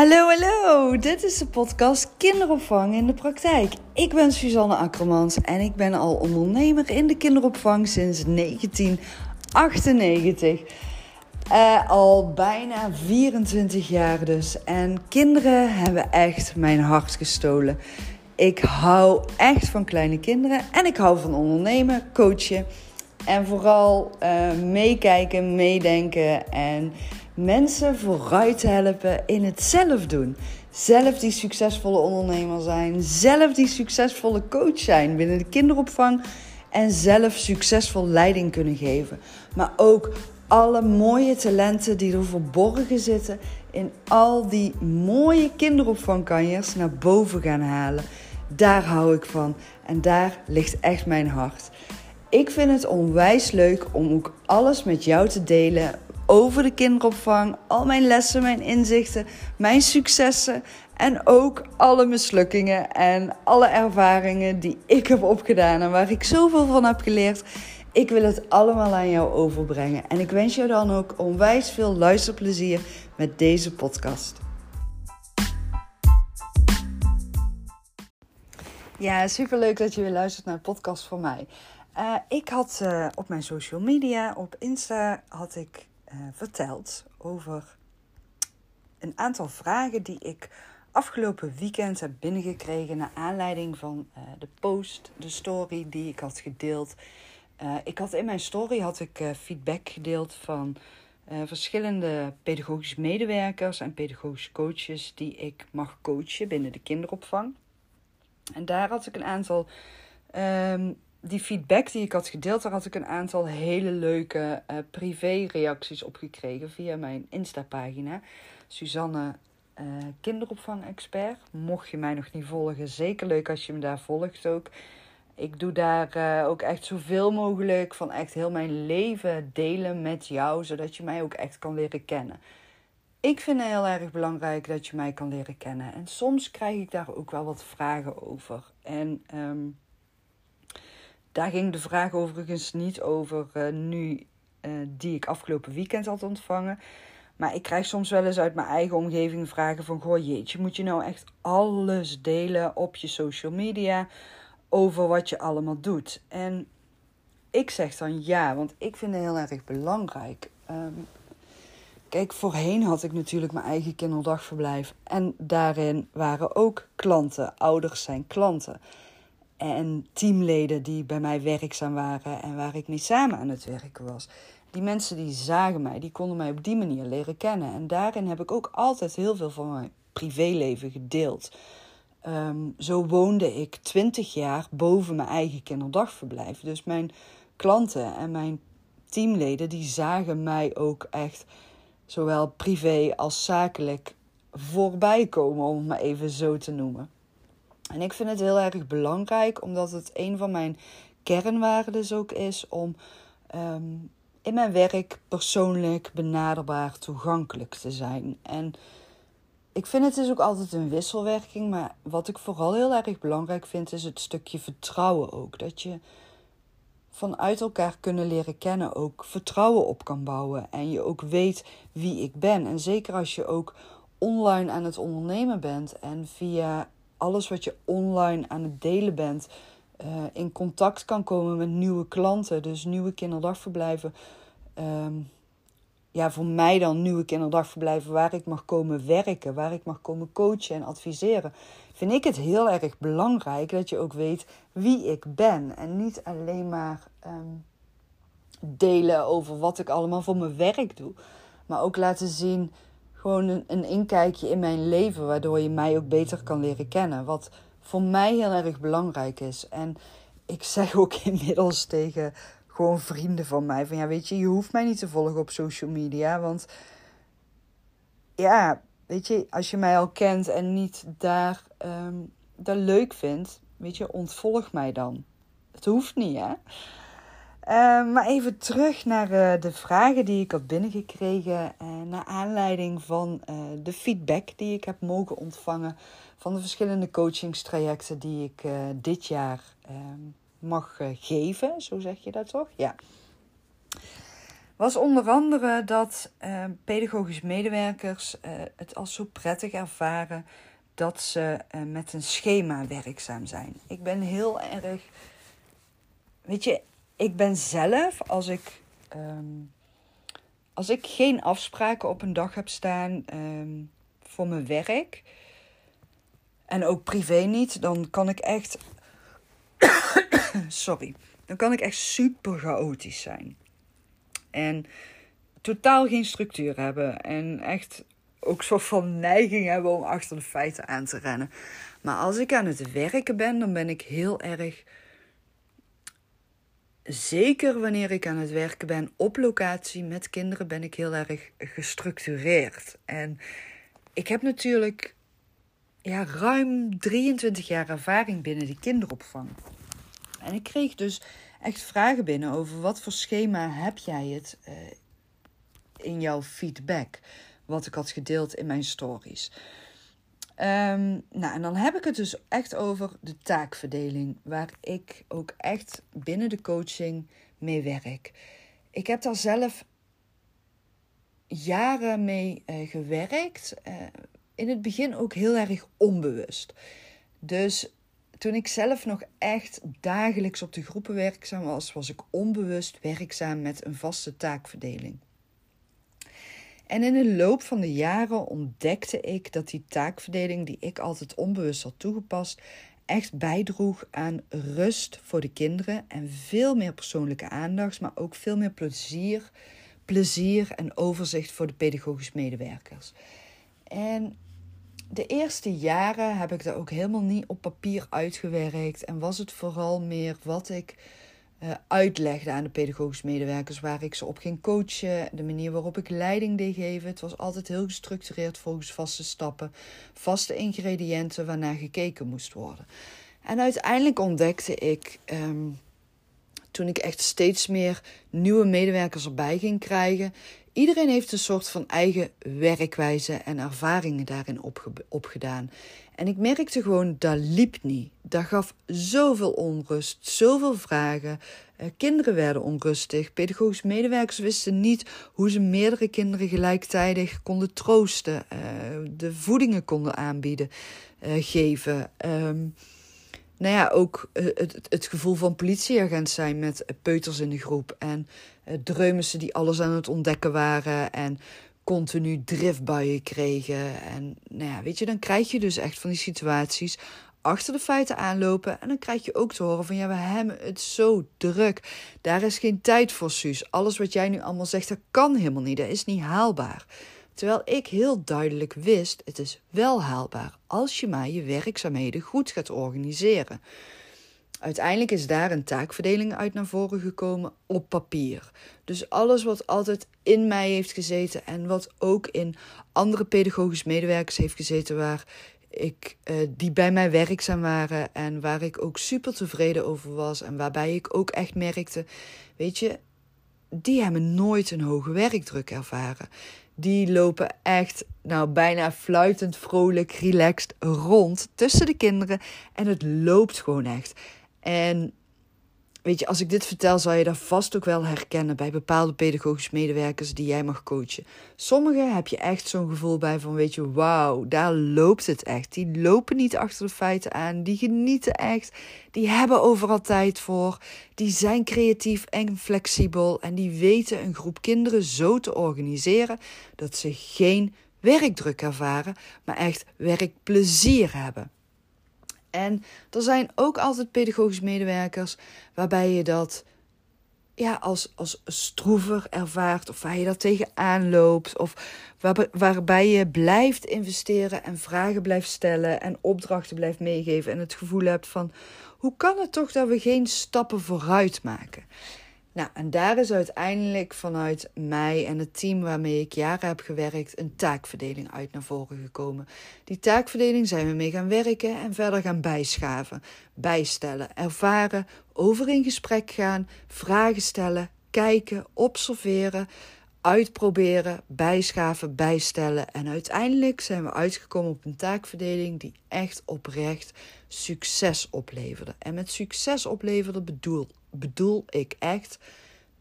Hallo, hallo. Dit is de podcast Kinderopvang in de praktijk. Ik ben Suzanne Akkermans en ik ben al ondernemer in de kinderopvang sinds 1998. Uh, al bijna 24 jaar dus. En kinderen hebben echt mijn hart gestolen. Ik hou echt van kleine kinderen en ik hou van ondernemen, coachen en vooral uh, meekijken, meedenken en mensen vooruit helpen in het zelf doen. Zelf die succesvolle ondernemer zijn, zelf die succesvolle coach zijn binnen de kinderopvang en zelf succesvol leiding kunnen geven. Maar ook alle mooie talenten die er verborgen zitten in al die mooie kinderopvangkanjers naar boven gaan halen. Daar hou ik van en daar ligt echt mijn hart. Ik vind het onwijs leuk om ook alles met jou te delen over de kinderopvang. Al mijn lessen, mijn inzichten, mijn successen. En ook alle mislukkingen en alle ervaringen die ik heb opgedaan en waar ik zoveel van heb geleerd. Ik wil het allemaal aan jou overbrengen. En ik wens jou dan ook onwijs veel luisterplezier met deze podcast. Ja, superleuk dat je weer luistert naar de podcast van mij. Uh, ik had uh, op mijn social media, op Insta, had ik uh, verteld over een aantal vragen die ik afgelopen weekend heb binnengekregen naar aanleiding van de post, de story die ik had gedeeld. ik had in mijn story had ik feedback gedeeld van verschillende pedagogische medewerkers en pedagogische coaches die ik mag coachen binnen de kinderopvang. En daar had ik een aantal um, die feedback die ik had gedeeld, daar had ik een aantal hele leuke uh, privé-reacties op gekregen via mijn Insta-pagina. Suzanne uh, Kinderopvang-expert. Mocht je mij nog niet volgen, zeker leuk als je me daar volgt ook. Ik doe daar uh, ook echt zoveel mogelijk van echt heel mijn leven delen met jou, zodat je mij ook echt kan leren kennen. Ik vind het heel erg belangrijk dat je mij kan leren kennen. En soms krijg ik daar ook wel wat vragen over. En um, daar ging de vraag overigens niet over uh, nu, uh, die ik afgelopen weekend had ontvangen. Maar ik krijg soms wel eens uit mijn eigen omgeving vragen van... Goh jeetje, moet je nou echt alles delen op je social media over wat je allemaal doet? En ik zeg dan ja, want ik vind het heel erg belangrijk. Um, kijk, voorheen had ik natuurlijk mijn eigen kinderdagverblijf. En daarin waren ook klanten. Ouders zijn klanten en teamleden die bij mij werkzaam waren en waar ik mee samen aan het werken was. Die mensen die zagen mij, die konden mij op die manier leren kennen. En daarin heb ik ook altijd heel veel van mijn privéleven gedeeld. Um, zo woonde ik twintig jaar boven mijn eigen kinderdagverblijf. Dus mijn klanten en mijn teamleden die zagen mij ook echt zowel privé als zakelijk voorbij komen, om het maar even zo te noemen. En ik vind het heel erg belangrijk, omdat het een van mijn kernwaarden ook is om um, in mijn werk persoonlijk benaderbaar toegankelijk te zijn. En ik vind het is ook altijd een wisselwerking, maar wat ik vooral heel erg belangrijk vind, is het stukje vertrouwen ook. Dat je vanuit elkaar kunnen leren kennen ook vertrouwen op kan bouwen en je ook weet wie ik ben. En zeker als je ook online aan het ondernemen bent en via alles wat je online aan het delen bent, uh, in contact kan komen met nieuwe klanten. Dus nieuwe kinderdagverblijven. Um, ja, voor mij dan nieuwe kinderdagverblijven waar ik mag komen werken, waar ik mag komen coachen en adviseren. Vind ik het heel erg belangrijk dat je ook weet wie ik ben. En niet alleen maar um, delen over wat ik allemaal voor mijn werk doe. Maar ook laten zien gewoon een, een inkijkje in mijn leven, waardoor je mij ook beter kan leren kennen. Wat voor mij heel erg belangrijk is. En ik zeg ook inmiddels tegen gewoon vrienden van mij: van ja, weet je, je hoeft mij niet te volgen op social media. Want ja, weet je, als je mij al kent en niet daar um, leuk vindt, weet je, ontvolg mij dan. Het hoeft niet, hè? Uh, maar even terug naar uh, de vragen die ik had binnengekregen. Uh, naar aanleiding van de feedback die ik heb mogen ontvangen. Van de verschillende coachingstrajecten die ik dit jaar ehm, mag geven. Zo zeg je dat toch? Ja. was onder andere dat uh, pedagogisch medewerkers het als zo prettig ervaren dat ze met een schema werkzaam zijn. Ik ben heel erg. Weet je, ik ben zelf, als ik, um, als ik geen afspraken op een dag heb staan um, voor mijn werk. En ook privé niet, dan kan ik echt. Sorry. Dan kan ik echt super chaotisch zijn. En totaal geen structuur hebben. En echt ook soort van neiging hebben om achter de feiten aan te rennen. Maar als ik aan het werken ben, dan ben ik heel erg. Zeker wanneer ik aan het werken ben op locatie met kinderen, ben ik heel erg gestructureerd. En ik heb natuurlijk ja, ruim 23 jaar ervaring binnen de kinderopvang. En ik kreeg dus echt vragen binnen over wat voor schema heb jij het uh, in jouw feedback. Wat ik had gedeeld in mijn stories. Um, nou, en dan heb ik het dus echt over de taakverdeling, waar ik ook echt binnen de coaching mee werk. Ik heb daar zelf jaren mee uh, gewerkt. Uh, in het begin ook heel erg onbewust. Dus toen ik zelf nog echt dagelijks op de groepen werkzaam was, was ik onbewust werkzaam met een vaste taakverdeling. En in de loop van de jaren ontdekte ik dat die taakverdeling die ik altijd onbewust had toegepast, echt bijdroeg aan rust voor de kinderen en veel meer persoonlijke aandacht, maar ook veel meer plezier, plezier en overzicht voor de pedagogisch medewerkers. En de eerste jaren heb ik dat ook helemaal niet op papier uitgewerkt. En was het vooral meer wat ik uitlegde aan de pedagogische medewerkers, waar ik ze op ging coachen, de manier waarop ik leiding deed geven. Het was altijd heel gestructureerd volgens vaste stappen, vaste ingrediënten waarnaar gekeken moest worden. En uiteindelijk ontdekte ik, um, toen ik echt steeds meer nieuwe medewerkers erbij ging krijgen, Iedereen heeft een soort van eigen werkwijze en ervaringen daarin opge opgedaan. En ik merkte gewoon, dat liep niet. Dat gaf zoveel onrust, zoveel vragen. Uh, kinderen werden onrustig. Pedagogische medewerkers wisten niet hoe ze meerdere kinderen gelijktijdig konden troosten. Uh, de voedingen konden aanbieden, uh, geven. Nou ja, ook het, het gevoel van politieagent zijn met peuters in de groep. En uh, dreumissen die alles aan het ontdekken waren. En continu driftbuien kregen. En nou ja, weet je, dan krijg je dus echt van die situaties achter de feiten aanlopen. En dan krijg je ook te horen van ja, we hebben het zo druk. Daar is geen tijd voor, Suus. Alles wat jij nu allemaal zegt, dat kan helemaal niet. Dat is niet haalbaar. Terwijl ik heel duidelijk wist, het is wel haalbaar als je maar je werkzaamheden goed gaat organiseren. Uiteindelijk is daar een taakverdeling uit naar voren gekomen op papier. Dus alles wat altijd in mij heeft gezeten en wat ook in andere pedagogische medewerkers heeft gezeten, waar ik, uh, die bij mij werkzaam waren en waar ik ook super tevreden over was en waarbij ik ook echt merkte, weet je, die hebben nooit een hoge werkdruk ervaren. Die lopen echt, nou bijna fluitend, vrolijk, relaxed rond tussen de kinderen. En het loopt gewoon echt. En weet je, als ik dit vertel, zal je dat vast ook wel herkennen bij bepaalde pedagogische medewerkers die jij mag coachen. Sommigen heb je echt zo'n gevoel bij van, weet je, wauw, daar loopt het echt. Die lopen niet achter de feiten aan, die genieten echt, die hebben overal tijd voor, die zijn creatief en flexibel en die weten een groep kinderen zo te organiseren dat ze geen werkdruk ervaren, maar echt werkplezier hebben. En er zijn ook altijd pedagogische medewerkers waarbij je dat ja, als, als stroever ervaart of waar je dat tegenaan loopt of waar, waarbij je blijft investeren en vragen blijft stellen en opdrachten blijft meegeven en het gevoel hebt van hoe kan het toch dat we geen stappen vooruit maken? Nou, en daar is uiteindelijk vanuit mij en het team waarmee ik jaren heb gewerkt een taakverdeling uit naar voren gekomen. Die taakverdeling zijn we mee gaan werken en verder gaan bijschaven, bijstellen, ervaren, over in gesprek gaan, vragen stellen, kijken, observeren, uitproberen, bijschaven, bijstellen. En uiteindelijk zijn we uitgekomen op een taakverdeling die echt oprecht succes opleverde. En met succes opleverde bedoel bedoel ik echt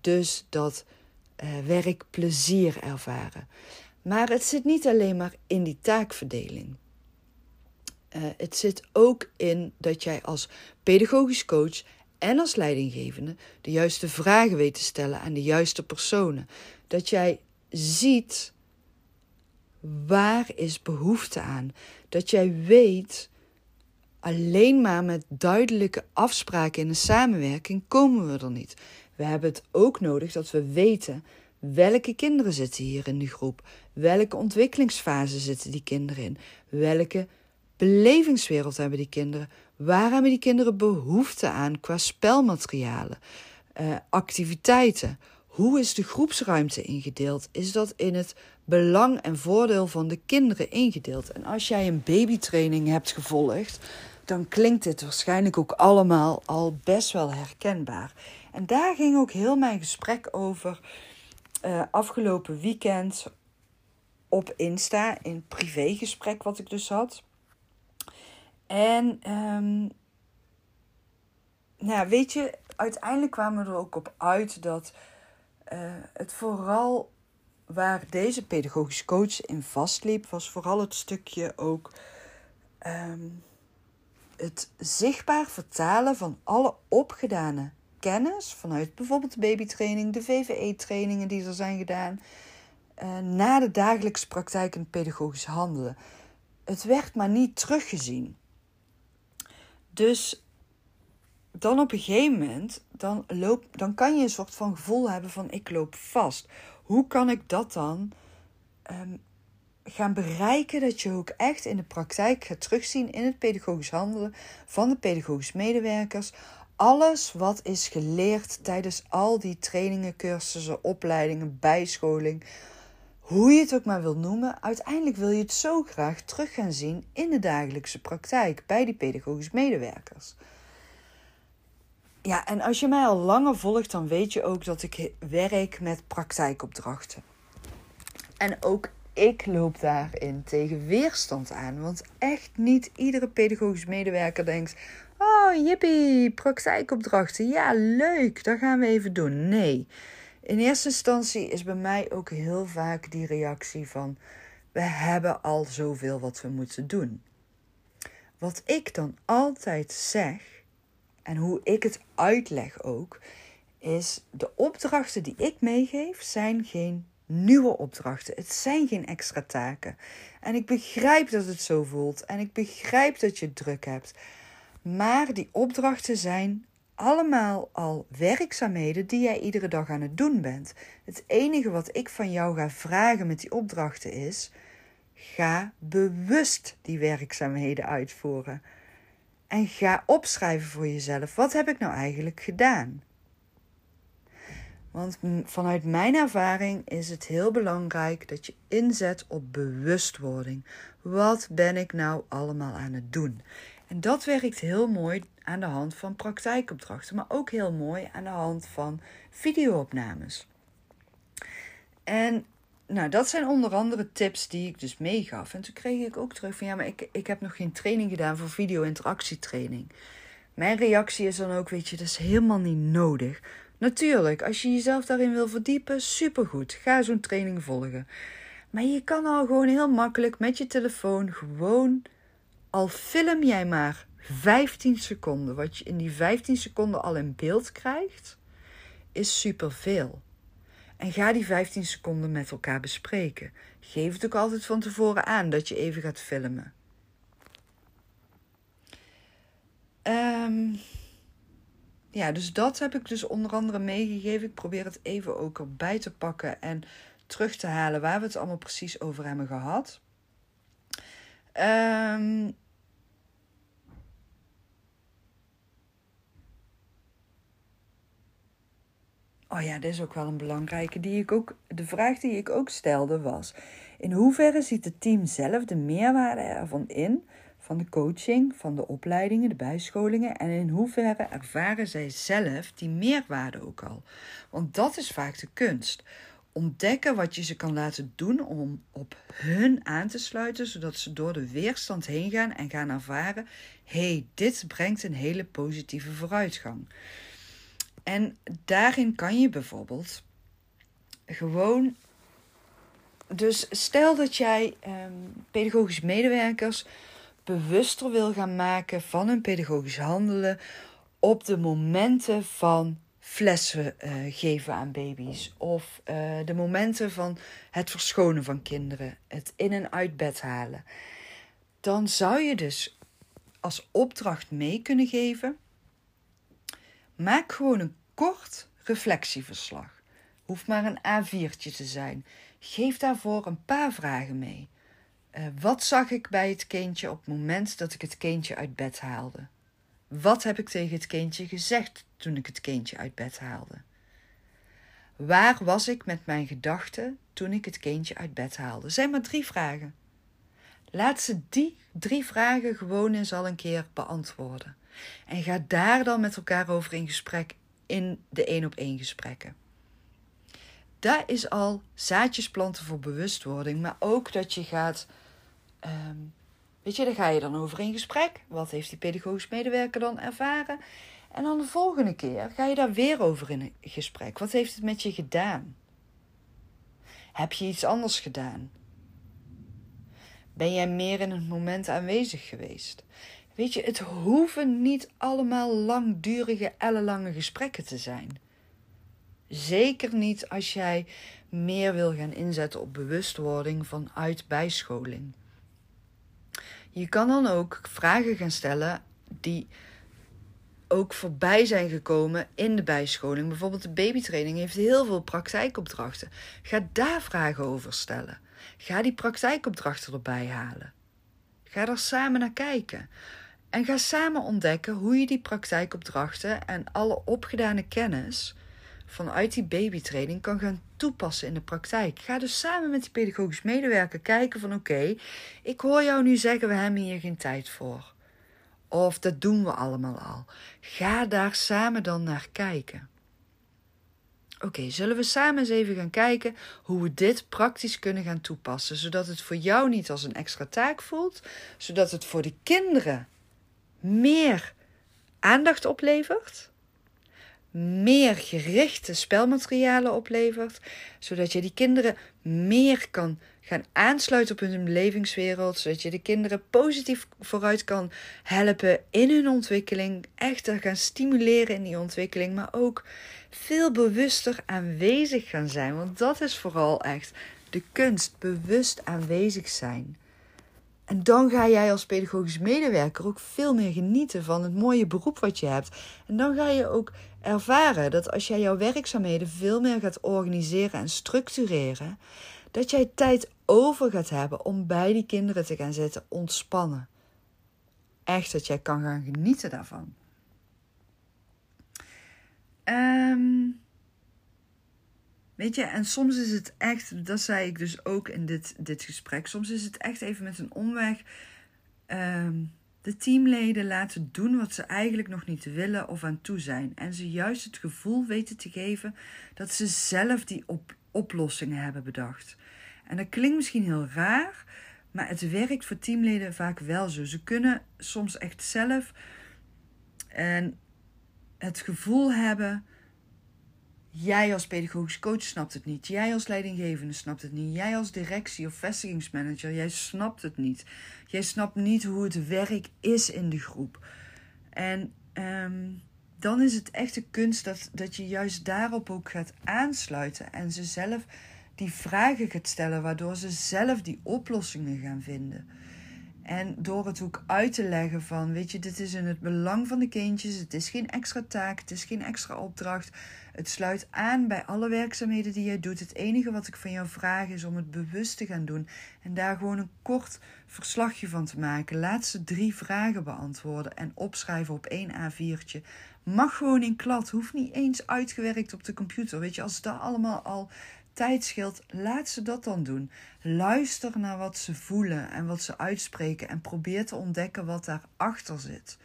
dus dat uh, werkplezier ervaren. Maar het zit niet alleen maar in die taakverdeling. Uh, het zit ook in dat jij als pedagogisch coach en als leidinggevende de juiste vragen weet te stellen aan de juiste personen. Dat jij ziet waar is behoefte aan. Dat jij weet alleen maar met duidelijke afspraken in een samenwerking komen we er niet. We hebben het ook nodig dat we weten welke kinderen zitten hier in die groep. Welke ontwikkelingsfase zitten die kinderen in? Welke belevingswereld hebben die kinderen? Waar hebben die kinderen behoefte aan qua spelmaterialen, uh, activiteiten? Hoe is de groepsruimte ingedeeld? Is dat in het belang en voordeel van de kinderen ingedeeld? En als jij een babytraining hebt gevolgd, dan klinkt dit waarschijnlijk ook allemaal al best wel herkenbaar. En daar ging ook heel mijn gesprek over uh, afgelopen weekend op Insta, in privégesprek wat ik dus had. En um, nou, weet je, uiteindelijk kwamen we er ook op uit dat uh, het vooral waar deze pedagogische coach in vastliep, was vooral het stukje ook um, het zichtbaar vertalen van alle opgedane kennis vanuit bijvoorbeeld de babytraining, de VVE-trainingen die er zijn gedaan, uh, naar de dagelijkse praktijk en pedagogisch handelen. Het werd maar niet teruggezien. Dus dan op een gegeven moment, dan, loop, dan kan je een soort van gevoel hebben van ik loop vast. Hoe kan ik dat dan um, gaan bereiken dat je ook echt in de praktijk gaat terugzien in het pedagogisch handelen van de pedagogisch medewerkers. Alles wat is geleerd tijdens al die trainingen, cursussen, opleidingen, bijscholing, hoe je het ook maar wil noemen, uiteindelijk wil je het zo graag terug gaan zien in de dagelijkse praktijk bij die pedagogisch medewerkers. Ja, en als je mij al langer volgt, dan weet je ook dat ik werk met praktijkopdrachten. En ook ik loop daarin tegen weerstand aan. Want echt niet iedere pedagogisch medewerker denkt: Oh, jippie, praktijkopdrachten. Ja, leuk, dat gaan we even doen. Nee. In eerste instantie is bij mij ook heel vaak die reactie van: We hebben al zoveel wat we moeten doen. Wat ik dan altijd zeg, en hoe ik het uitleg ook, is de opdrachten die ik meegeef zijn geen nieuwe opdrachten. Het zijn geen extra taken. En ik begrijp dat het zo voelt en ik begrijp dat je druk hebt. Maar die opdrachten zijn allemaal al werkzaamheden die jij iedere dag aan het doen bent. Het enige wat ik van jou ga vragen met die opdrachten is: ga bewust die werkzaamheden uitvoeren. En ga opschrijven voor jezelf: wat heb ik nou eigenlijk gedaan? Want vanuit mijn ervaring is het heel belangrijk dat je inzet op bewustwording. Wat ben ik nou allemaal aan het doen? En dat werkt heel mooi aan de hand van praktijkopdrachten, maar ook heel mooi aan de hand van videoopnames. En nou, dat zijn onder andere tips die ik dus meegaf. En toen kreeg ik ook terug van ja, maar ik, ik heb nog geen training gedaan voor video-interactietraining. Mijn reactie is dan ook, weet je, dat is helemaal niet nodig. Natuurlijk, als je jezelf daarin wil verdiepen, supergoed. Ga zo'n training volgen. Maar je kan al gewoon heel makkelijk met je telefoon gewoon, al film jij maar 15 seconden, wat je in die 15 seconden al in beeld krijgt, is superveel. En ga die 15 seconden met elkaar bespreken. Geef het ook altijd van tevoren aan dat je even gaat filmen. Um, ja, dus dat heb ik dus onder andere meegegeven. Ik probeer het even ook erbij te pakken en terug te halen waar we het allemaal precies over hebben gehad. Um, Oh ja, dit is ook wel een belangrijke die ik ook. De vraag die ik ook stelde was: in hoeverre ziet het team zelf de meerwaarde ervan in van de coaching, van de opleidingen, de bijscholingen en in hoeverre ervaren zij zelf die meerwaarde ook al. Want dat is vaak de kunst. Ontdekken wat je ze kan laten doen om op hun aan te sluiten, zodat ze door de weerstand heen gaan en gaan ervaren: hé, hey, dit brengt een hele positieve vooruitgang. En daarin kan je bijvoorbeeld gewoon. Dus stel dat jij um, pedagogisch medewerkers bewuster wil gaan maken van hun pedagogisch handelen op de momenten van flessen uh, geven aan baby's. Of uh, de momenten van het verschonen van kinderen. Het in en uit bed halen. Dan zou je dus als opdracht mee kunnen geven. Maak gewoon een kort reflectieverslag. Hoeft maar een A4'tje te zijn. Geef daarvoor een paar vragen mee. Uh, wat zag ik bij het kindje op het moment dat ik het kindje uit bed haalde? Wat heb ik tegen het kindje gezegd toen ik het kindje uit bed haalde? Waar was ik met mijn gedachten toen ik het kindje uit bed haalde? Zijn maar drie vragen. Laat ze die drie vragen gewoon eens al een keer beantwoorden. En ga daar dan met elkaar over in gesprek in de één op één gesprekken. Dat is al zaadjes planten voor bewustwording, maar ook dat je gaat um, Weet je, daar ga je dan over in gesprek. Wat heeft die pedagogisch medewerker dan ervaren? En dan de volgende keer ga je daar weer over in gesprek. Wat heeft het met je gedaan? Heb je iets anders gedaan? Ben jij meer in het moment aanwezig geweest? Weet je, het hoeven niet allemaal langdurige, ellenlange gesprekken te zijn. Zeker niet als jij meer wil gaan inzetten op bewustwording vanuit bijscholing. Je kan dan ook vragen gaan stellen die ook voorbij zijn gekomen in de bijscholing. Bijvoorbeeld de babytraining heeft heel veel praktijkopdrachten. Ga daar vragen over stellen. Ga die praktijkopdrachten erbij halen. Ga er samen naar kijken. En ga samen ontdekken hoe je die praktijkopdrachten en alle opgedane kennis vanuit die babytraining kan gaan toepassen in de praktijk. Ga dus samen met die pedagogisch medewerker kijken van oké, ik hoor jou nu zeggen we hebben hier geen tijd voor. Of dat doen we allemaal al. Ga daar samen dan naar kijken. Oké, zullen we samen eens even gaan kijken hoe we dit praktisch kunnen gaan toepassen, zodat het voor jou niet als een extra taak voelt, zodat het voor de kinderen meer aandacht oplevert meer gerichte spelmaterialen oplevert, zodat je die kinderen meer kan gaan aansluiten op hun belevingswereld, zodat je de kinderen positief vooruit kan helpen in hun ontwikkeling, echt te gaan stimuleren in die ontwikkeling, maar ook veel bewuster aanwezig gaan zijn, want dat is vooral echt de kunst, bewust aanwezig zijn. En dan ga jij als pedagogisch medewerker ook veel meer genieten van het mooie beroep wat je hebt. En dan ga je ook ervaren dat als jij jouw werkzaamheden veel meer gaat organiseren en structureren, dat jij tijd over gaat hebben om bij die kinderen te gaan zitten, ontspannen. Echt dat jij kan gaan genieten daarvan. Um, weet je, en soms is het echt, dat zei ik dus ook in dit, dit gesprek, soms is het echt even met een omweg. Um, de teamleden laten doen wat ze eigenlijk nog niet willen of aan toe zijn. En ze juist het gevoel weten te geven dat ze zelf die op oplossingen hebben bedacht. En dat klinkt misschien heel raar, maar het werkt voor teamleden vaak wel zo. Ze kunnen soms echt zelf en het gevoel hebben Jij als pedagogisch coach snapt het niet. Jij als leidinggevende snapt het niet. Jij als directie of vestigingsmanager, jij snapt het niet. Jij snapt niet hoe het werk is in de groep. En ehm, dan is het echt de kunst dat, dat je juist daarop ook gaat aansluiten en ze zelf die vragen gaat stellen, waardoor ze zelf die oplossingen gaan vinden. En door het ook uit te leggen van, weet je, dit is in het belang van de kindjes, het is geen extra taak, het is geen extra opdracht. Het sluit aan bij alle werkzaamheden die jij doet. Het enige wat ik van jou vraag is om het bewust te gaan doen en daar gewoon een kort verslagje van te maken. Laatste drie vragen beantwoorden en opschrijven op één A4'tje. Mag gewoon in klad, hoeft niet eens uitgewerkt op de computer. Weet je, als dat allemaal al tijd scheelt, laat ze dat dan doen. Luister naar wat ze voelen en wat ze uitspreken en probeer te ontdekken wat daarachter zit.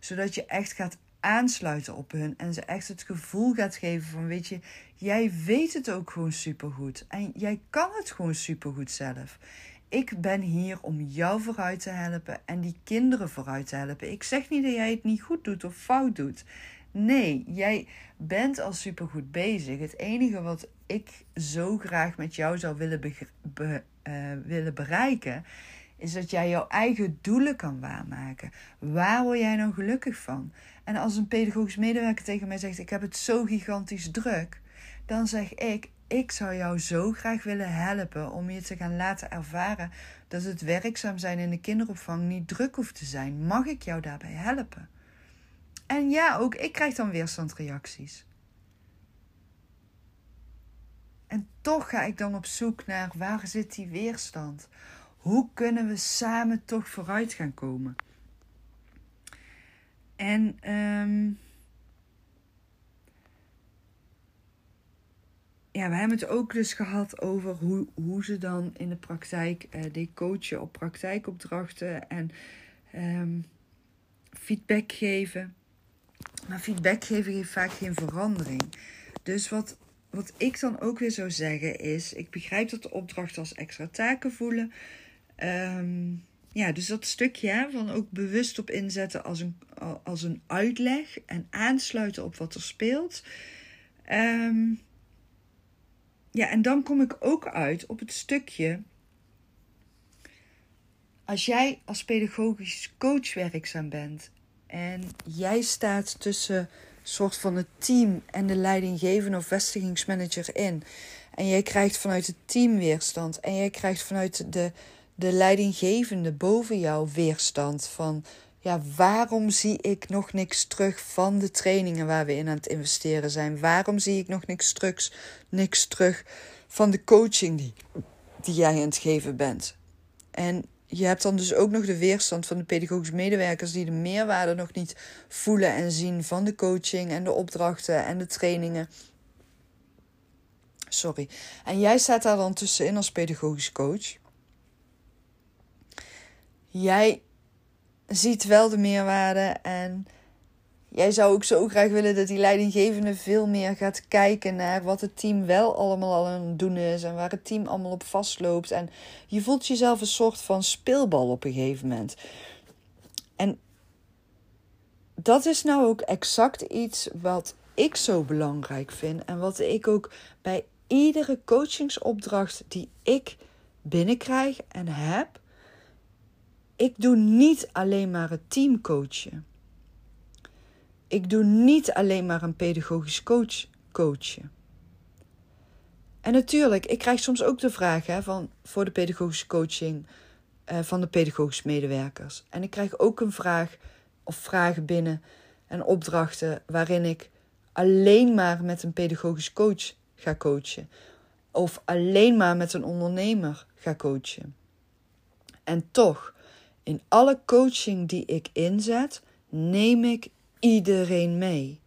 Zodat je echt gaat aansluiten op hun en ze echt het gevoel gaat geven van weet je, jij weet het ook gewoon supergoed en jij kan het gewoon supergoed zelf. Ik ben hier om jou vooruit te helpen en die kinderen vooruit te helpen. Ik zeg niet dat jij het niet goed doet of fout doet. Nee, jij bent al supergoed bezig. Het enige wat ik zo graag met jou zou willen, be uh, willen bereiken, is dat jij jouw eigen doelen kan waarmaken. Waar word jij nou gelukkig van? En als een pedagogisch medewerker tegen mij zegt: Ik heb het zo gigantisch druk, dan zeg ik: Ik zou jou zo graag willen helpen om je te gaan laten ervaren dat het werkzaam zijn in de kinderopvang niet druk hoeft te zijn. Mag ik jou daarbij helpen? En ja, ook ik krijg dan weerstandreacties. En toch ga ik dan op zoek naar waar zit die weerstand? Hoe kunnen we samen toch vooruit gaan komen? En um, ja, we hebben het ook dus gehad over hoe, hoe ze dan in de praktijk uh, die coachen op praktijkopdrachten en um, feedback geven. Maar feedback geven geeft vaak geen verandering. Dus wat, wat ik dan ook weer zou zeggen is: ik begrijp dat de opdrachten als extra taken voelen. Um, ja, dus dat stukje van ook bewust op inzetten als een, als een uitleg en aansluiten op wat er speelt. Um, ja, en dan kom ik ook uit op het stukje. Als jij als pedagogisch coach werkzaam bent en jij staat tussen soort van het team en de leidinggevende of vestigingsmanager in. En jij krijgt vanuit het team weerstand. En jij krijgt vanuit de, de leidinggevende boven jou weerstand. Van ja, waarom zie ik nog niks terug van de trainingen waar we in aan het investeren zijn? Waarom zie ik nog niks terug, niks terug van de coaching die, die jij aan het geven bent? En je hebt dan dus ook nog de weerstand van de pedagogische medewerkers die de meerwaarde nog niet voelen en zien van de coaching en de opdrachten en de trainingen. Sorry. En jij staat daar dan tussenin als pedagogisch coach. Jij ziet wel de meerwaarde en jij zou ook zo graag willen dat die leidinggevende veel meer gaat kijken naar wat het team wel allemaal al aan het doen is en waar het team allemaal op vastloopt. En je voelt jezelf een soort van speelbal op een gegeven moment. En dat is nou ook exact iets wat ik zo belangrijk vind en wat ik ook bij iedere coachingsopdracht die ik binnenkrijg en heb, ik doe niet alleen maar het team coachen. Ik doe niet alleen maar een pedagogisch coach coachen. En natuurlijk, ik krijg soms ook de vraag van, voor de pedagogische coaching uh, van de pedagogische medewerkers. En ik krijg ook een vraag of vragen binnen en opdrachten waarin ik alleen maar met een pedagogisch coach ga coachen. Of alleen maar met een ondernemer ga coachen. En toch, in alle coaching die ik inzet, neem ik iedereen mee.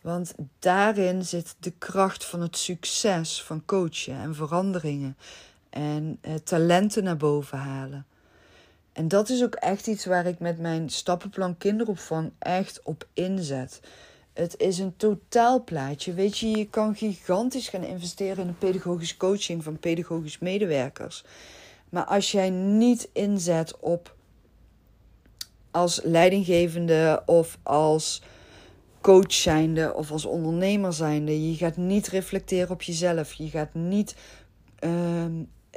Want daarin zit de kracht van het succes van coachen en veranderingen en eh, talenten naar boven halen. En dat is ook echt iets waar ik met mijn stappenplan kinderopvang echt op inzet. Het is een totaalplaatje. Weet je, je kan gigantisch gaan investeren in de pedagogische coaching van pedagogisch medewerkers. Maar als jij niet inzet op als leidinggevende of als coach zijnde of als ondernemer zijnde, je gaat niet reflecteren op jezelf. Je gaat niet uh,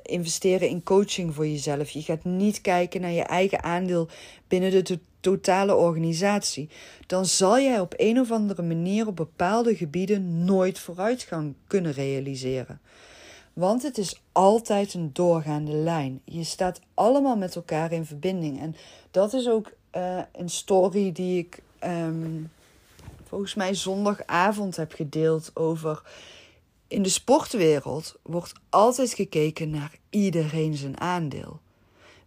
investeren in coaching voor jezelf. Je gaat niet kijken naar je eigen aandeel binnen de totale organisatie. Dan zal jij op een of andere manier op bepaalde gebieden nooit vooruitgang kunnen realiseren. Want het is altijd een doorgaande lijn. Je staat allemaal met elkaar in verbinding. En dat is ook uh, een story die ik um, volgens mij zondagavond heb gedeeld over. In de sportwereld wordt altijd gekeken naar iedereen zijn aandeel.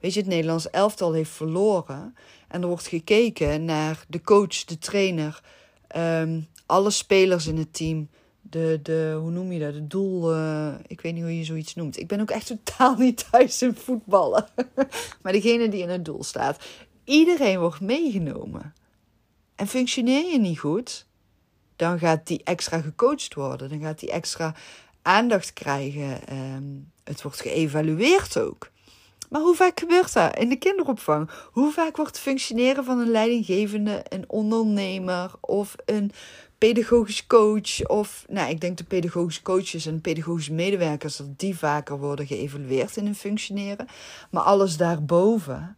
Weet je, het Nederlands elftal heeft verloren. En er wordt gekeken naar de coach, de trainer, um, alle spelers in het team de, de, hoe noem je dat? De doel, uh, ik weet niet hoe je zoiets noemt. Ik ben ook echt totaal niet thuis in voetballen. maar degene die in het doel staat. Iedereen wordt meegenomen. En functioneer je niet goed, dan gaat die extra gecoacht worden. Dan gaat die extra aandacht krijgen. Um, het wordt geëvalueerd ook. Maar hoe vaak gebeurt dat in de kinderopvang? Hoe vaak wordt het functioneren van een leidinggevende, een ondernemer of een pedagogisch coach of, nou, ik denk de pedagogische coaches en pedagogische medewerkers, dat die vaker worden geëvalueerd in hun functioneren. Maar alles daarboven,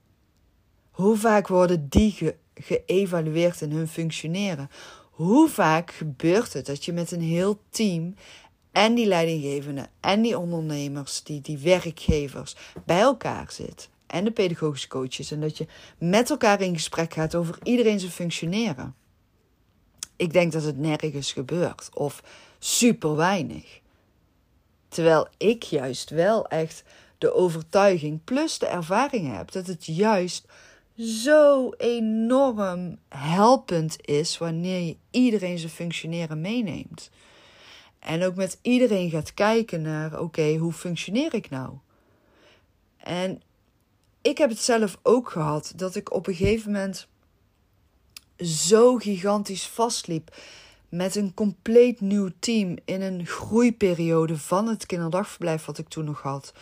hoe vaak worden die ge geëvalueerd in hun functioneren? Hoe vaak gebeurt het dat je met een heel team en die leidinggevenden en die ondernemers, die, die werkgevers bij elkaar zit en de pedagogische coaches en dat je met elkaar in gesprek gaat over iedereen zijn functioneren? Ik denk dat het nergens gebeurt of super weinig. Terwijl ik juist wel echt de overtuiging plus de ervaring heb dat het juist zo enorm helpend is wanneer je iedereen zijn functioneren meeneemt. En ook met iedereen gaat kijken naar: oké, hoe functioneer ik nou? En ik heb het zelf ook gehad dat ik op een gegeven moment zo gigantisch vastliep met een compleet nieuw team in een groeiperiode van het kinderdagverblijf wat ik toen nog had.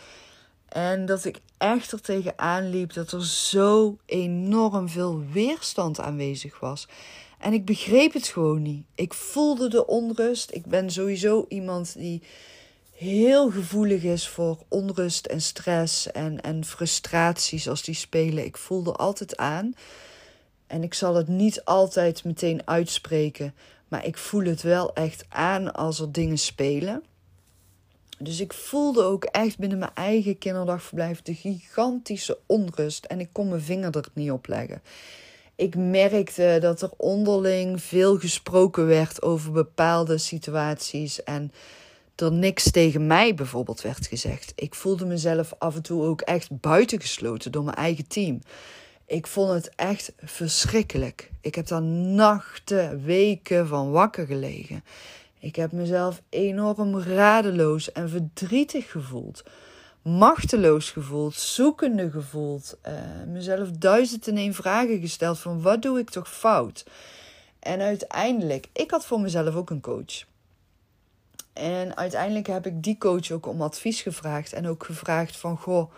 En dat ik echt er tegenaan liep dat er zo enorm veel weerstand aanwezig was. En ik begreep het gewoon niet. Ik voelde de onrust. Ik ben sowieso iemand die heel gevoelig is voor onrust en stress en, en frustraties als die spelen. Ik voelde altijd aan. En ik zal het niet altijd meteen uitspreken, maar ik voel het wel echt aan als er dingen spelen. Dus ik voelde ook echt binnen mijn eigen kinderdagverblijf de gigantische onrust en ik kon mijn vinger er niet op leggen. Ik merkte dat er onderling veel gesproken werd over bepaalde situaties en er niks tegen mij bijvoorbeeld werd gezegd. Ik voelde mezelf af en toe ook echt buitengesloten door mijn eigen team. Ik vond het echt verschrikkelijk. Ik heb daar nachten, weken van wakker gelegen. Ik heb mezelf enorm radeloos en verdrietig gevoeld. Machteloos gevoeld, zoekende gevoeld. Uh, mezelf duizend en één vragen gesteld van wat doe ik toch fout? En uiteindelijk, ik had voor mezelf ook een coach. En uiteindelijk heb ik die coach ook om advies gevraagd. En ook gevraagd van, goh,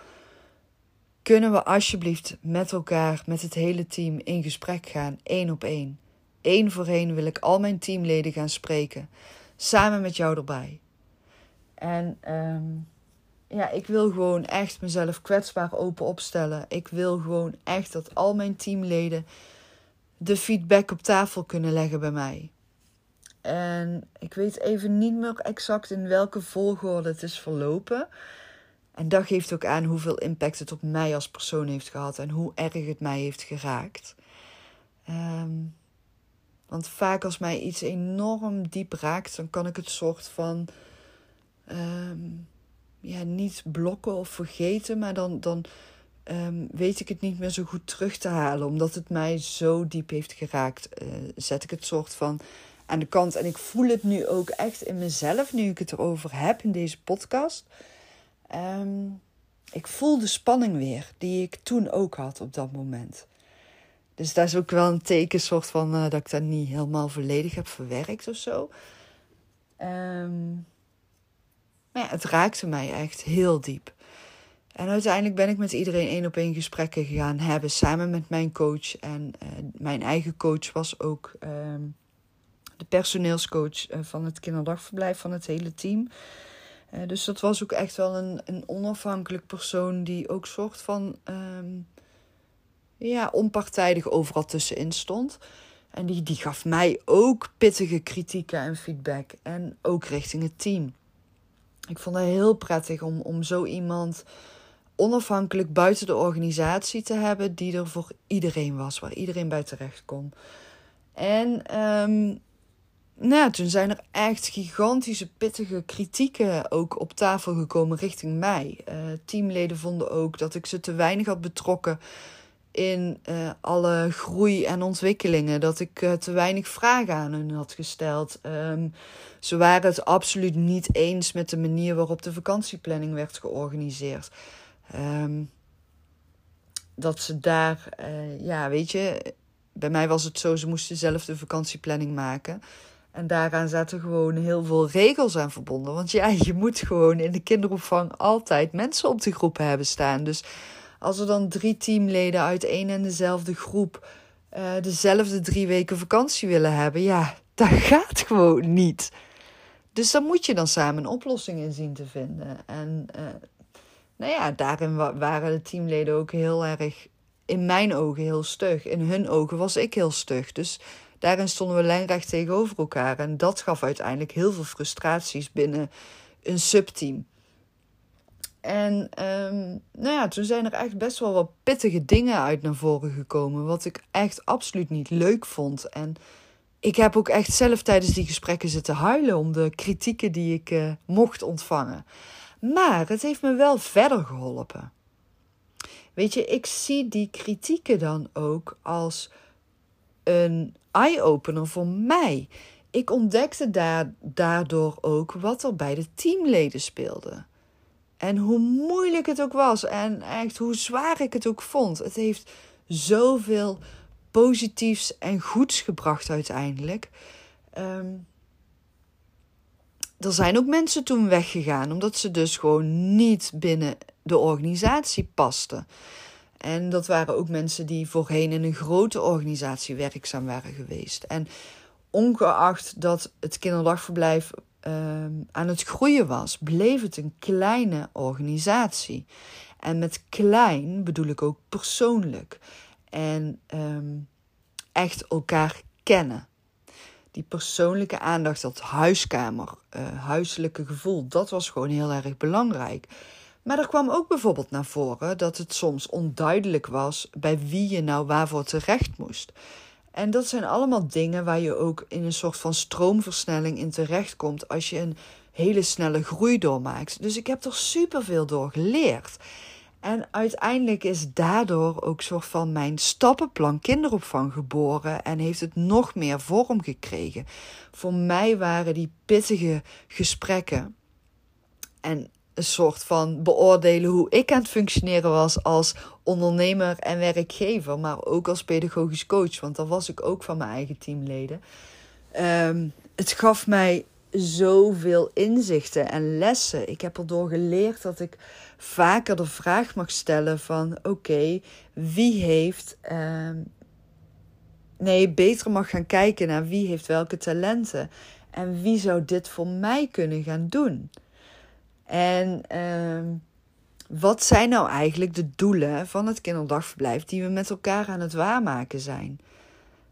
kunnen we alsjeblieft met elkaar, met het hele team, in gesprek gaan, één op één. Eén voor één wil ik al mijn teamleden gaan spreken, samen met jou erbij. En um, ja, ik wil gewoon echt mezelf kwetsbaar open opstellen. Ik wil gewoon echt dat al mijn teamleden de feedback op tafel kunnen leggen bij mij. En ik weet even niet meer exact in welke volgorde het is verlopen. En dat geeft ook aan hoeveel impact het op mij als persoon heeft gehad en hoe erg het mij heeft geraakt. Ehm, want vaak als mij iets enorm diep raakt, dan kan ik het soort van ehm, ja, niet blokken of vergeten, maar dan, dan ehm, weet ik het niet meer zo goed terug te halen. Omdat het mij zo diep heeft geraakt, uh, zet ik het soort van aan de kant. En ik voel het nu ook echt in mezelf, nu ik het erover heb in deze podcast. Um, ik voel de spanning weer die ik toen ook had op dat moment. Dus dat is ook wel een teken, soort van uh, dat ik dat niet helemaal volledig heb verwerkt of zo. Um, maar ja, het raakte mij echt heel diep. En uiteindelijk ben ik met iedereen één op één gesprekken gegaan hebben, samen met mijn coach. En uh, mijn eigen coach was ook um, de personeelscoach uh, van het kinderdagverblijf van het hele team. Uh, dus dat was ook echt wel een, een onafhankelijk persoon die ook soort van um, ja, onpartijdig overal tussenin stond. En die, die gaf mij ook pittige kritieken en feedback. En ook richting het team. Ik vond het heel prettig om, om zo iemand onafhankelijk buiten de organisatie te hebben, die er voor iedereen was, waar iedereen bij terecht kon. En um, nou toen zijn er echt gigantische, pittige kritieken ook op tafel gekomen richting mij. Uh, teamleden vonden ook dat ik ze te weinig had betrokken in uh, alle groei en ontwikkelingen. Dat ik uh, te weinig vragen aan hun had gesteld. Um, ze waren het absoluut niet eens met de manier waarop de vakantieplanning werd georganiseerd. Um, dat ze daar, ja, weet je, bij mij was het zo, ze moesten zelf de vakantieplanning maken. En daaraan zaten gewoon heel veel regels aan verbonden. Want ja, je moet gewoon in de kinderopvang altijd mensen op de groep hebben staan. Dus Als er dan drie teamleden uit één en dezelfde groep uh, dezelfde drie weken vakantie willen hebben, ja, dat gaat gewoon niet. Dus dan moet je dan samen een oplossing in zien te vinden. En uh, nou ja, daarin waren de teamleden ook heel erg, in mijn ogen heel stug. In hun ogen was ik heel stug. Dus daarin stonden we lijnrecht tegenover elkaar. En dat gaf uiteindelijk heel veel frustraties binnen een subteam. En um, nou ja, toen zijn er echt best wel wat pittige dingen uit naar voren gekomen. Wat ik echt absoluut niet leuk vond. En ik heb ook echt zelf tijdens die gesprekken zitten huilen om de kritieken die ik uh, mocht ontvangen. Maar het heeft me wel verder geholpen. Weet je, ik zie die kritieken dan ook als een eye-opener voor mij. Ik ontdekte daar, daardoor ook wat er bij de teamleden speelde. En hoe moeilijk het ook was en echt hoe zwaar ik het ook vond. Het heeft zoveel positiefs en goeds gebracht uiteindelijk. Um, er zijn ook mensen toen weggegaan, omdat ze dus gewoon niet binnen de organisatie pasten. En dat waren ook mensen die voorheen in een grote organisatie werkzaam waren geweest. En ongeacht dat het kinderdagverblijf uh, aan het groeien was, bleef het een kleine organisatie. En met klein bedoel ik ook persoonlijk. En um, echt elkaar kennen die persoonlijke aandacht, dat huiskamer, uh, huiselijke gevoel, dat was gewoon heel erg belangrijk. Maar er kwam ook bijvoorbeeld naar voren dat het soms onduidelijk was bij wie je nou waarvoor terecht moest. En dat zijn allemaal dingen waar je ook in een soort van stroomversnelling in terechtkomt als je een hele snelle groei doormaakt. Dus ik heb er superveel door geleerd. En uiteindelijk is daardoor ook soort van mijn stappenplan kinderopvang geboren en heeft het nog meer vorm gekregen. Voor mij waren die pittige gesprekken en een soort van beoordelen hoe ik aan het functioneren was als ondernemer en werkgever, maar ook als pedagogisch coach, want dat was ik ook van mijn eigen teamleden. Um, het gaf mij zoveel inzichten en lessen. Ik heb erdoor geleerd dat ik vaker de vraag mag stellen van oké, wie heeft. Uh, nee, beter mag gaan kijken naar wie heeft welke talenten. En wie zou dit voor mij kunnen gaan doen? En uh, wat zijn nou eigenlijk de doelen van het kinderdagverblijf die we met elkaar aan het waarmaken zijn?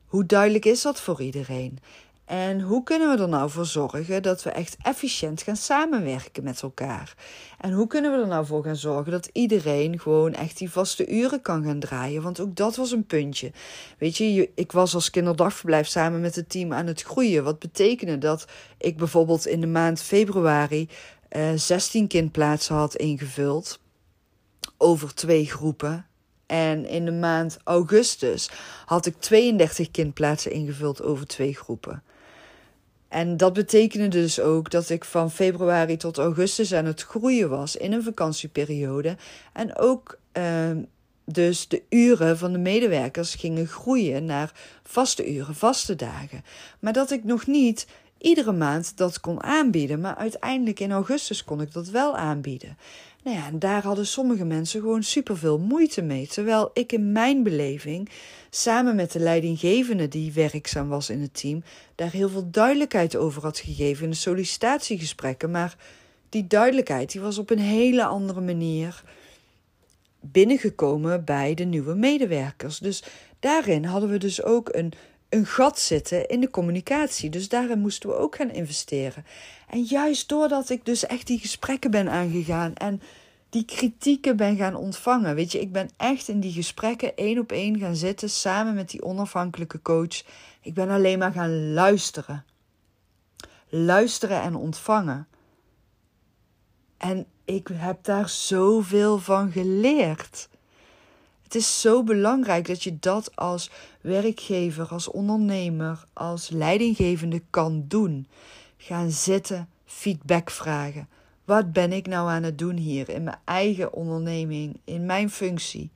Hoe duidelijk is dat voor iedereen? En hoe kunnen we er nou voor zorgen dat we echt efficiënt gaan samenwerken met elkaar? En hoe kunnen we er nou voor gaan zorgen dat iedereen gewoon echt die vaste uren kan gaan draaien? Want ook dat was een puntje. Weet je, ik was als kinderdagverblijf samen met het team aan het groeien. Wat betekende dat ik bijvoorbeeld in de maand februari uh, eh, 16 kindplaatsen had ingevuld over twee groepen. En in de maand augustus had ik 32 kindplaatsen ingevuld over twee groepen. En dat betekende dus ook dat ik van februari tot augustus aan het groeien was in een vakantieperiode. En ook uh, dus de uren van de medewerkers gingen groeien naar vaste uren, vaste dagen. Maar dat ik nog niet iedere maand dat kon aanbieden. Maar uiteindelijk in augustus kon ik dat wel aanbieden. Nou ja, en daar hadden sommige mensen gewoon superveel moeite mee. Terwijl ik in mijn beleving, samen met de leidinggevende die werkzaam was in het team, daar heel veel duidelijkheid over had gegeven in de sollicitatiegesprekken. Maar die duidelijkheid die was op een hele andere manier binnengekomen bij de nieuwe medewerkers. Dus daarin hadden we dus ook een, een gat zitten in de communicatie. Dus daarin moesten we ook gaan investeren. En juist doordat ik dus echt die gesprekken ben aangegaan en die kritieken ben gaan ontvangen. Weet je, ik ben echt in die gesprekken één op één gaan zitten samen met die onafhankelijke coach. Ik ben alleen maar gaan luisteren. Luisteren en ontvangen. En ik heb daar zoveel van geleerd. Het is zo belangrijk dat je dat als werkgever, als ondernemer, als leidinggevende kan doen. Gaan zitten, feedback vragen. Wat ben ik nou aan het doen hier in mijn eigen onderneming, in mijn functie?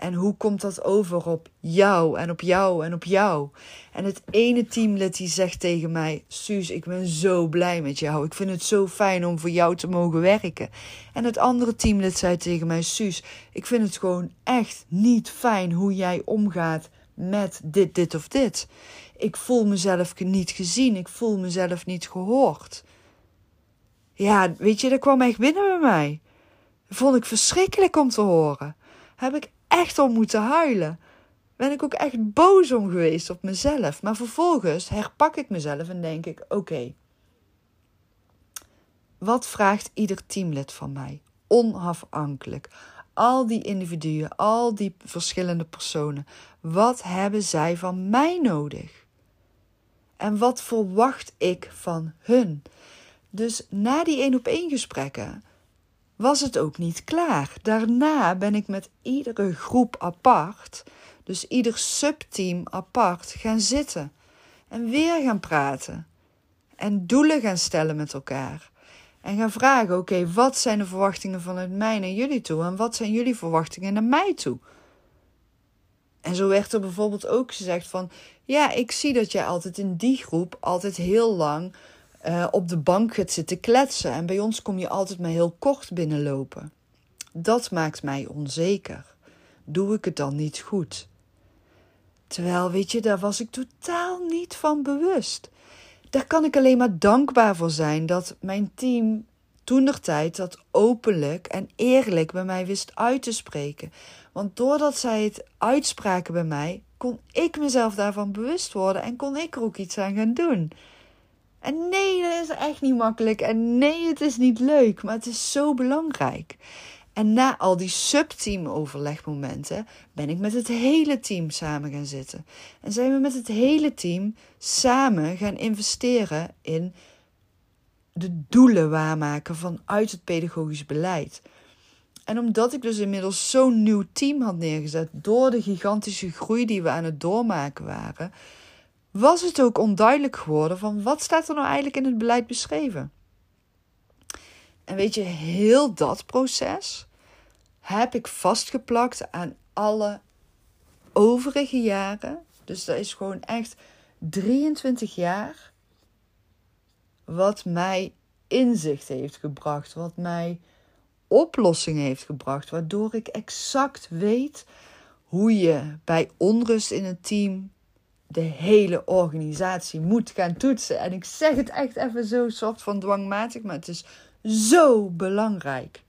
En hoe komt dat over op jou en op jou en op jou? En het ene teamlid die zegt tegen mij: Suus, ik ben zo blij met jou. Ik vind het zo fijn om voor jou te mogen werken. En het andere teamlid zei tegen mij: Suus, ik vind het gewoon echt niet fijn hoe jij omgaat met dit, dit of dit. Ik voel mezelf niet gezien. Ik voel mezelf niet gehoord. Ja, weet je, dat kwam echt binnen bij mij. Dat vond ik verschrikkelijk om te horen. Heb ik echt om moeten huilen. Ben ik ook echt boos om geweest op mezelf. Maar vervolgens herpak ik mezelf en denk ik: oké. wat vraagt ieder teamlid van mij? Onafhankelijk. Al die individuen, al die verschillende personen. Wat hebben zij van mij nodig? En wat verwacht ik van hun? Dus na die één op één gesprekken was het ook niet klaar. Daarna ben ik met iedere groep apart, dus ieder subteam apart, gaan zitten. En weer gaan praten. En doelen gaan stellen met elkaar. En gaan vragen: oké, wat zijn de verwachtingen vanuit mij naar jullie toe? En wat zijn jullie verwachtingen naar mij toe? En zo werd er bijvoorbeeld ook gezegd van... Ja, ik zie dat jij altijd in die groep altijd heel lang uh, op de bank gaat zitten kletsen. En bij ons kom je altijd maar heel kort binnenlopen. Dat maakt mij onzeker. Doe ik het dan niet goed? Terwijl, weet je, daar was ik totaal niet van bewust. Daar kan ik alleen maar dankbaar voor zijn dat mijn team toen tijd dat openlijk en eerlijk bij mij wist uit te spreken. Want doordat zij het uitspraken bij mij, kon ik mezelf daarvan bewust worden en kon ik er ook iets aan gaan doen. En nee, dat is echt niet makkelijk. En nee, het is niet leuk, maar het is zo belangrijk. En na al die subteam-overlegmomenten ben ik met het hele team samen gaan zitten. En zijn we met het hele team samen gaan investeren in de doelen waarmaken vanuit het pedagogisch beleid. En omdat ik dus inmiddels zo'n nieuw team had neergezet door de gigantische groei die we aan het doormaken waren, was het ook onduidelijk geworden van wat staat er nou eigenlijk in het beleid beschreven. En weet je, heel dat proces heb ik vastgeplakt aan alle overige jaren. Dus dat is gewoon echt 23 jaar wat mij inzicht heeft gebracht, wat mij oplossingen heeft gebracht, waardoor ik exact weet hoe je bij onrust in een team de hele organisatie moet gaan toetsen. En ik zeg het echt even zo soort van dwangmatig, maar het is zo belangrijk.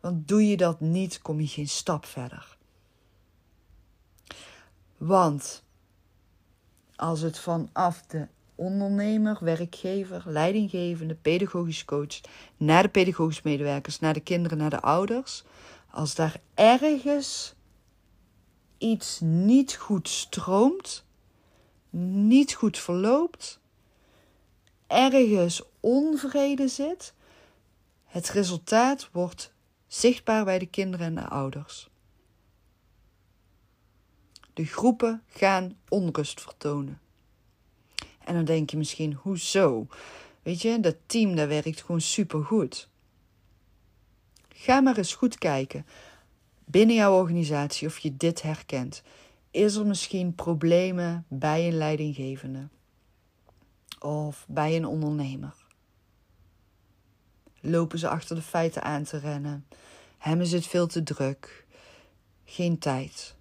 Want doe je dat niet, kom je geen stap verder. Want als het vanaf de ondernemer, werkgever, leidinggevende, pedagogisch coach, naar de pedagogisch medewerkers, naar de kinderen, naar de ouders, als daar ergens iets niet goed stroomt, niet goed verloopt, ergens onvrede zit, het resultaat wordt zichtbaar bij de kinderen en de ouders. De groepen gaan onrust vertonen. En dan denk je misschien, hoezo? Weet je, dat team dat werkt gewoon supergoed. Ga maar eens goed kijken binnen jouw organisatie of je dit herkent. Is er misschien problemen bij een leidinggevende of bij een ondernemer? Lopen ze achter de feiten aan te rennen? Hebben ze het veel te druk? Geen tijd.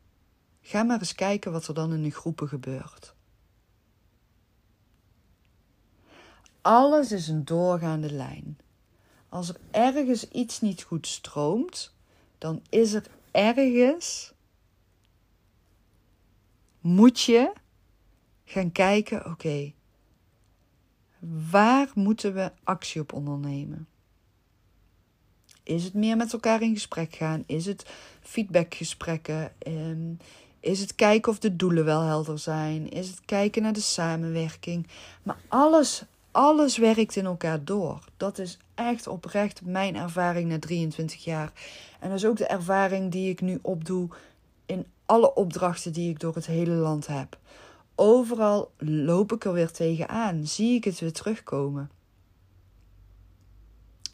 Ga maar eens kijken wat er dan in de groepen gebeurt. Alles is een doorgaande lijn. Als er ergens iets niet goed stroomt, dan is er ergens. Moet je gaan kijken: oké, waar moeten we actie op ondernemen? Is het meer met elkaar in gesprek gaan? Is het feedbackgesprekken? Ehm, is het kijken of de doelen wel helder zijn? Is het kijken naar de samenwerking? Maar alles alles werkt in elkaar door. Dat is echt oprecht mijn ervaring na 23 jaar. En dat is ook de ervaring die ik nu opdoe in alle opdrachten die ik door het hele land heb. Overal loop ik er weer tegenaan, zie ik het weer terugkomen.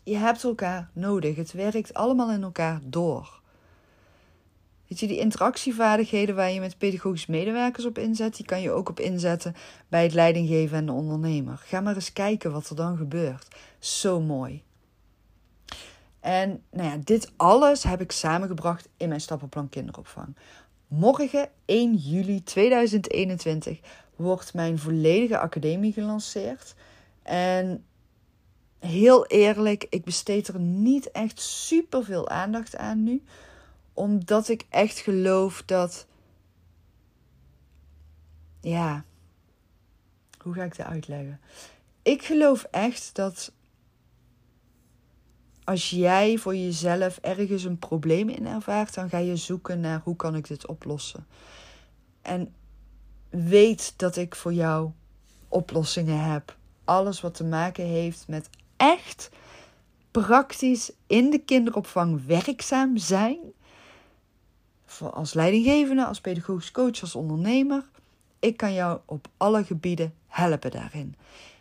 Je hebt elkaar nodig. Het werkt allemaal in elkaar door. Weet je, die interactievaardigheden waar je met pedagogische medewerkers op inzet, die kan je ook op inzetten bij het leidinggeven en de ondernemer. Ga maar eens kijken wat er dan gebeurt. Zo mooi. En nou ja, dit alles heb ik samengebracht in mijn stappenplan kinderopvang. Morgen, 1 juli 2021, wordt mijn volledige academie gelanceerd. En heel eerlijk, ik besteed er niet echt super veel aandacht aan nu. Omdat ik echt geloof dat. Ja. Hoe ga ik dat uitleggen? Ik geloof echt dat. Als jij voor jezelf ergens een probleem in ervaart, dan ga je zoeken naar hoe kan ik dit oplossen. En weet dat ik voor jou oplossingen heb. Alles wat te maken heeft met echt praktisch in de kinderopvang werkzaam zijn. Als leidinggevende, als pedagogisch coach, als ondernemer. Ik kan jou op alle gebieden helpen daarin.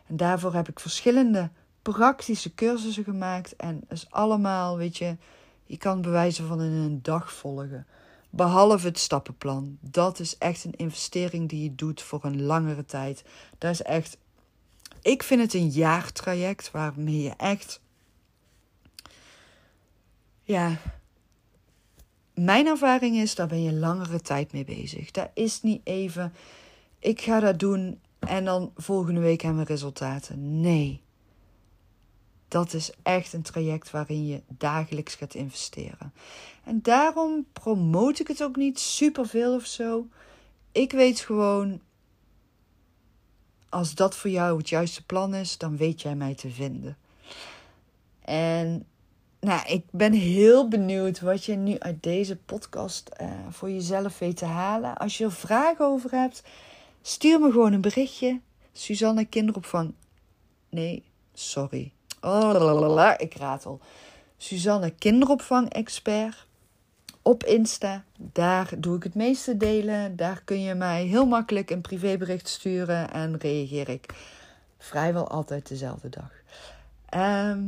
En daarvoor heb ik verschillende praktische cursussen gemaakt. En is allemaal, weet je, je kan bewijzen van in een dag volgen. Behalve het stappenplan. Dat is echt een investering die je doet voor een langere tijd. Dat is echt ik vind het een jaartraject waarmee je echt. Ja. Mijn ervaring is, daar ben je langere tijd mee bezig. Dat is niet even. Ik ga dat doen en dan volgende week hebben we resultaten. Nee. Dat is echt een traject waarin je dagelijks gaat investeren. En daarom promoot ik het ook niet superveel of zo. Ik weet gewoon, als dat voor jou het juiste plan is, dan weet jij mij te vinden. En nou, ik ben heel benieuwd wat je nu uit deze podcast uh, voor jezelf weet te halen. Als je er vragen over hebt, stuur me gewoon een berichtje. Suzanne Kinderopvang. Nee, sorry. Oh, ik ratel. Suzanne Kinderopvang Expert op Insta. Daar doe ik het meeste delen. Daar kun je mij heel makkelijk een privébericht sturen en reageer ik vrijwel altijd dezelfde dag. Ehm,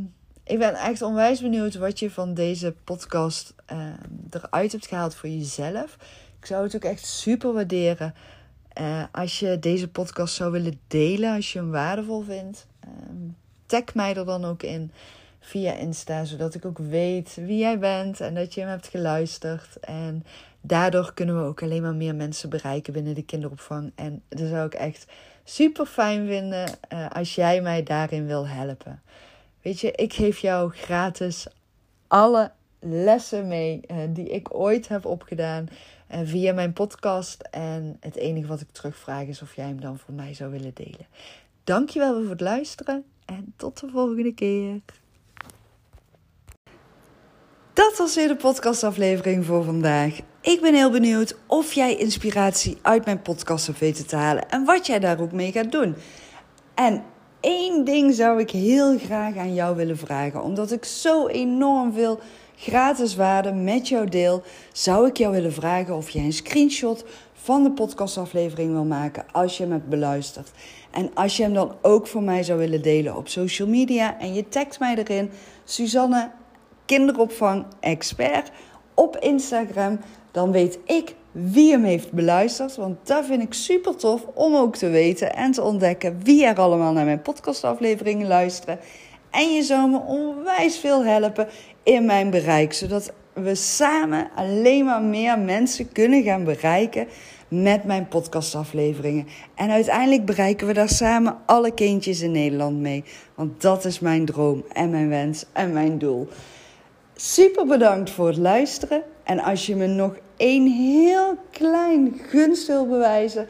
ik ben echt onwijs benieuwd wat je van deze podcast um, eruit hebt gehaald voor jezelf. Ik zou het ook echt super waarderen uh, als je deze podcast zou willen delen, als je hem waardevol vindt. Um, tag mij er dan ook in via Insta, zodat ik ook weet wie jij bent en dat je hem hebt geluisterd. En daardoor kunnen we ook alleen maar meer mensen bereiken binnen de kinderopvang. En dat zou ik echt super fijn vinden uh, als jij mij daarin wil helpen. Weet je, ik geef jou gratis alle lessen mee uh, die ik ooit heb opgedaan uh, via mijn podcast. En het enige wat ik terugvraag is of jij hem dan voor mij zou willen delen. Dankjewel voor het luisteren en tot de volgende keer. Dat was weer de podcastaflevering voor vandaag. Ik ben heel benieuwd of jij inspiratie uit mijn podcast hebt weten te halen en wat jij daar ook mee gaat doen. En één ding zou ik heel graag aan jou willen vragen, omdat ik zo enorm veel gratis waarde met jou deel, zou ik jou willen vragen of jij een screenshot van de podcastaflevering wil maken als je hem hebt beluisterd. En als je hem dan ook voor mij zou willen delen op social media en je tagt mij erin, Suzanne kinderopvang expert op Instagram. Dan weet ik wie hem heeft beluisterd. Want dat vind ik super tof om ook te weten en te ontdekken wie er allemaal naar mijn podcastafleveringen luisteren. En je zou me onwijs veel helpen in mijn bereik. Zodat we samen alleen maar meer mensen kunnen gaan bereiken met mijn podcastafleveringen. En uiteindelijk bereiken we daar samen alle kindjes in Nederland mee. Want dat is mijn droom en mijn wens en mijn doel. Super bedankt voor het luisteren. En als je me nog één heel klein gunst wil bewijzen.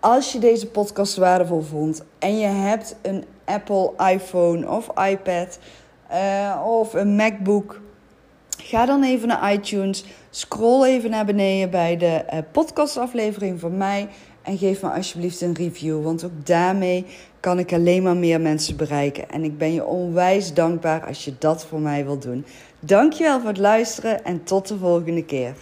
Als je deze podcast waardevol vond en je hebt een Apple iPhone of iPad uh, of een MacBook. Ga dan even naar iTunes. Scroll even naar beneden bij de uh, podcastaflevering van mij. En geef me alsjeblieft een review. Want ook daarmee kan ik alleen maar meer mensen bereiken. En ik ben je onwijs dankbaar als je dat voor mij wilt doen. Dankjewel voor het luisteren en tot de volgende keer.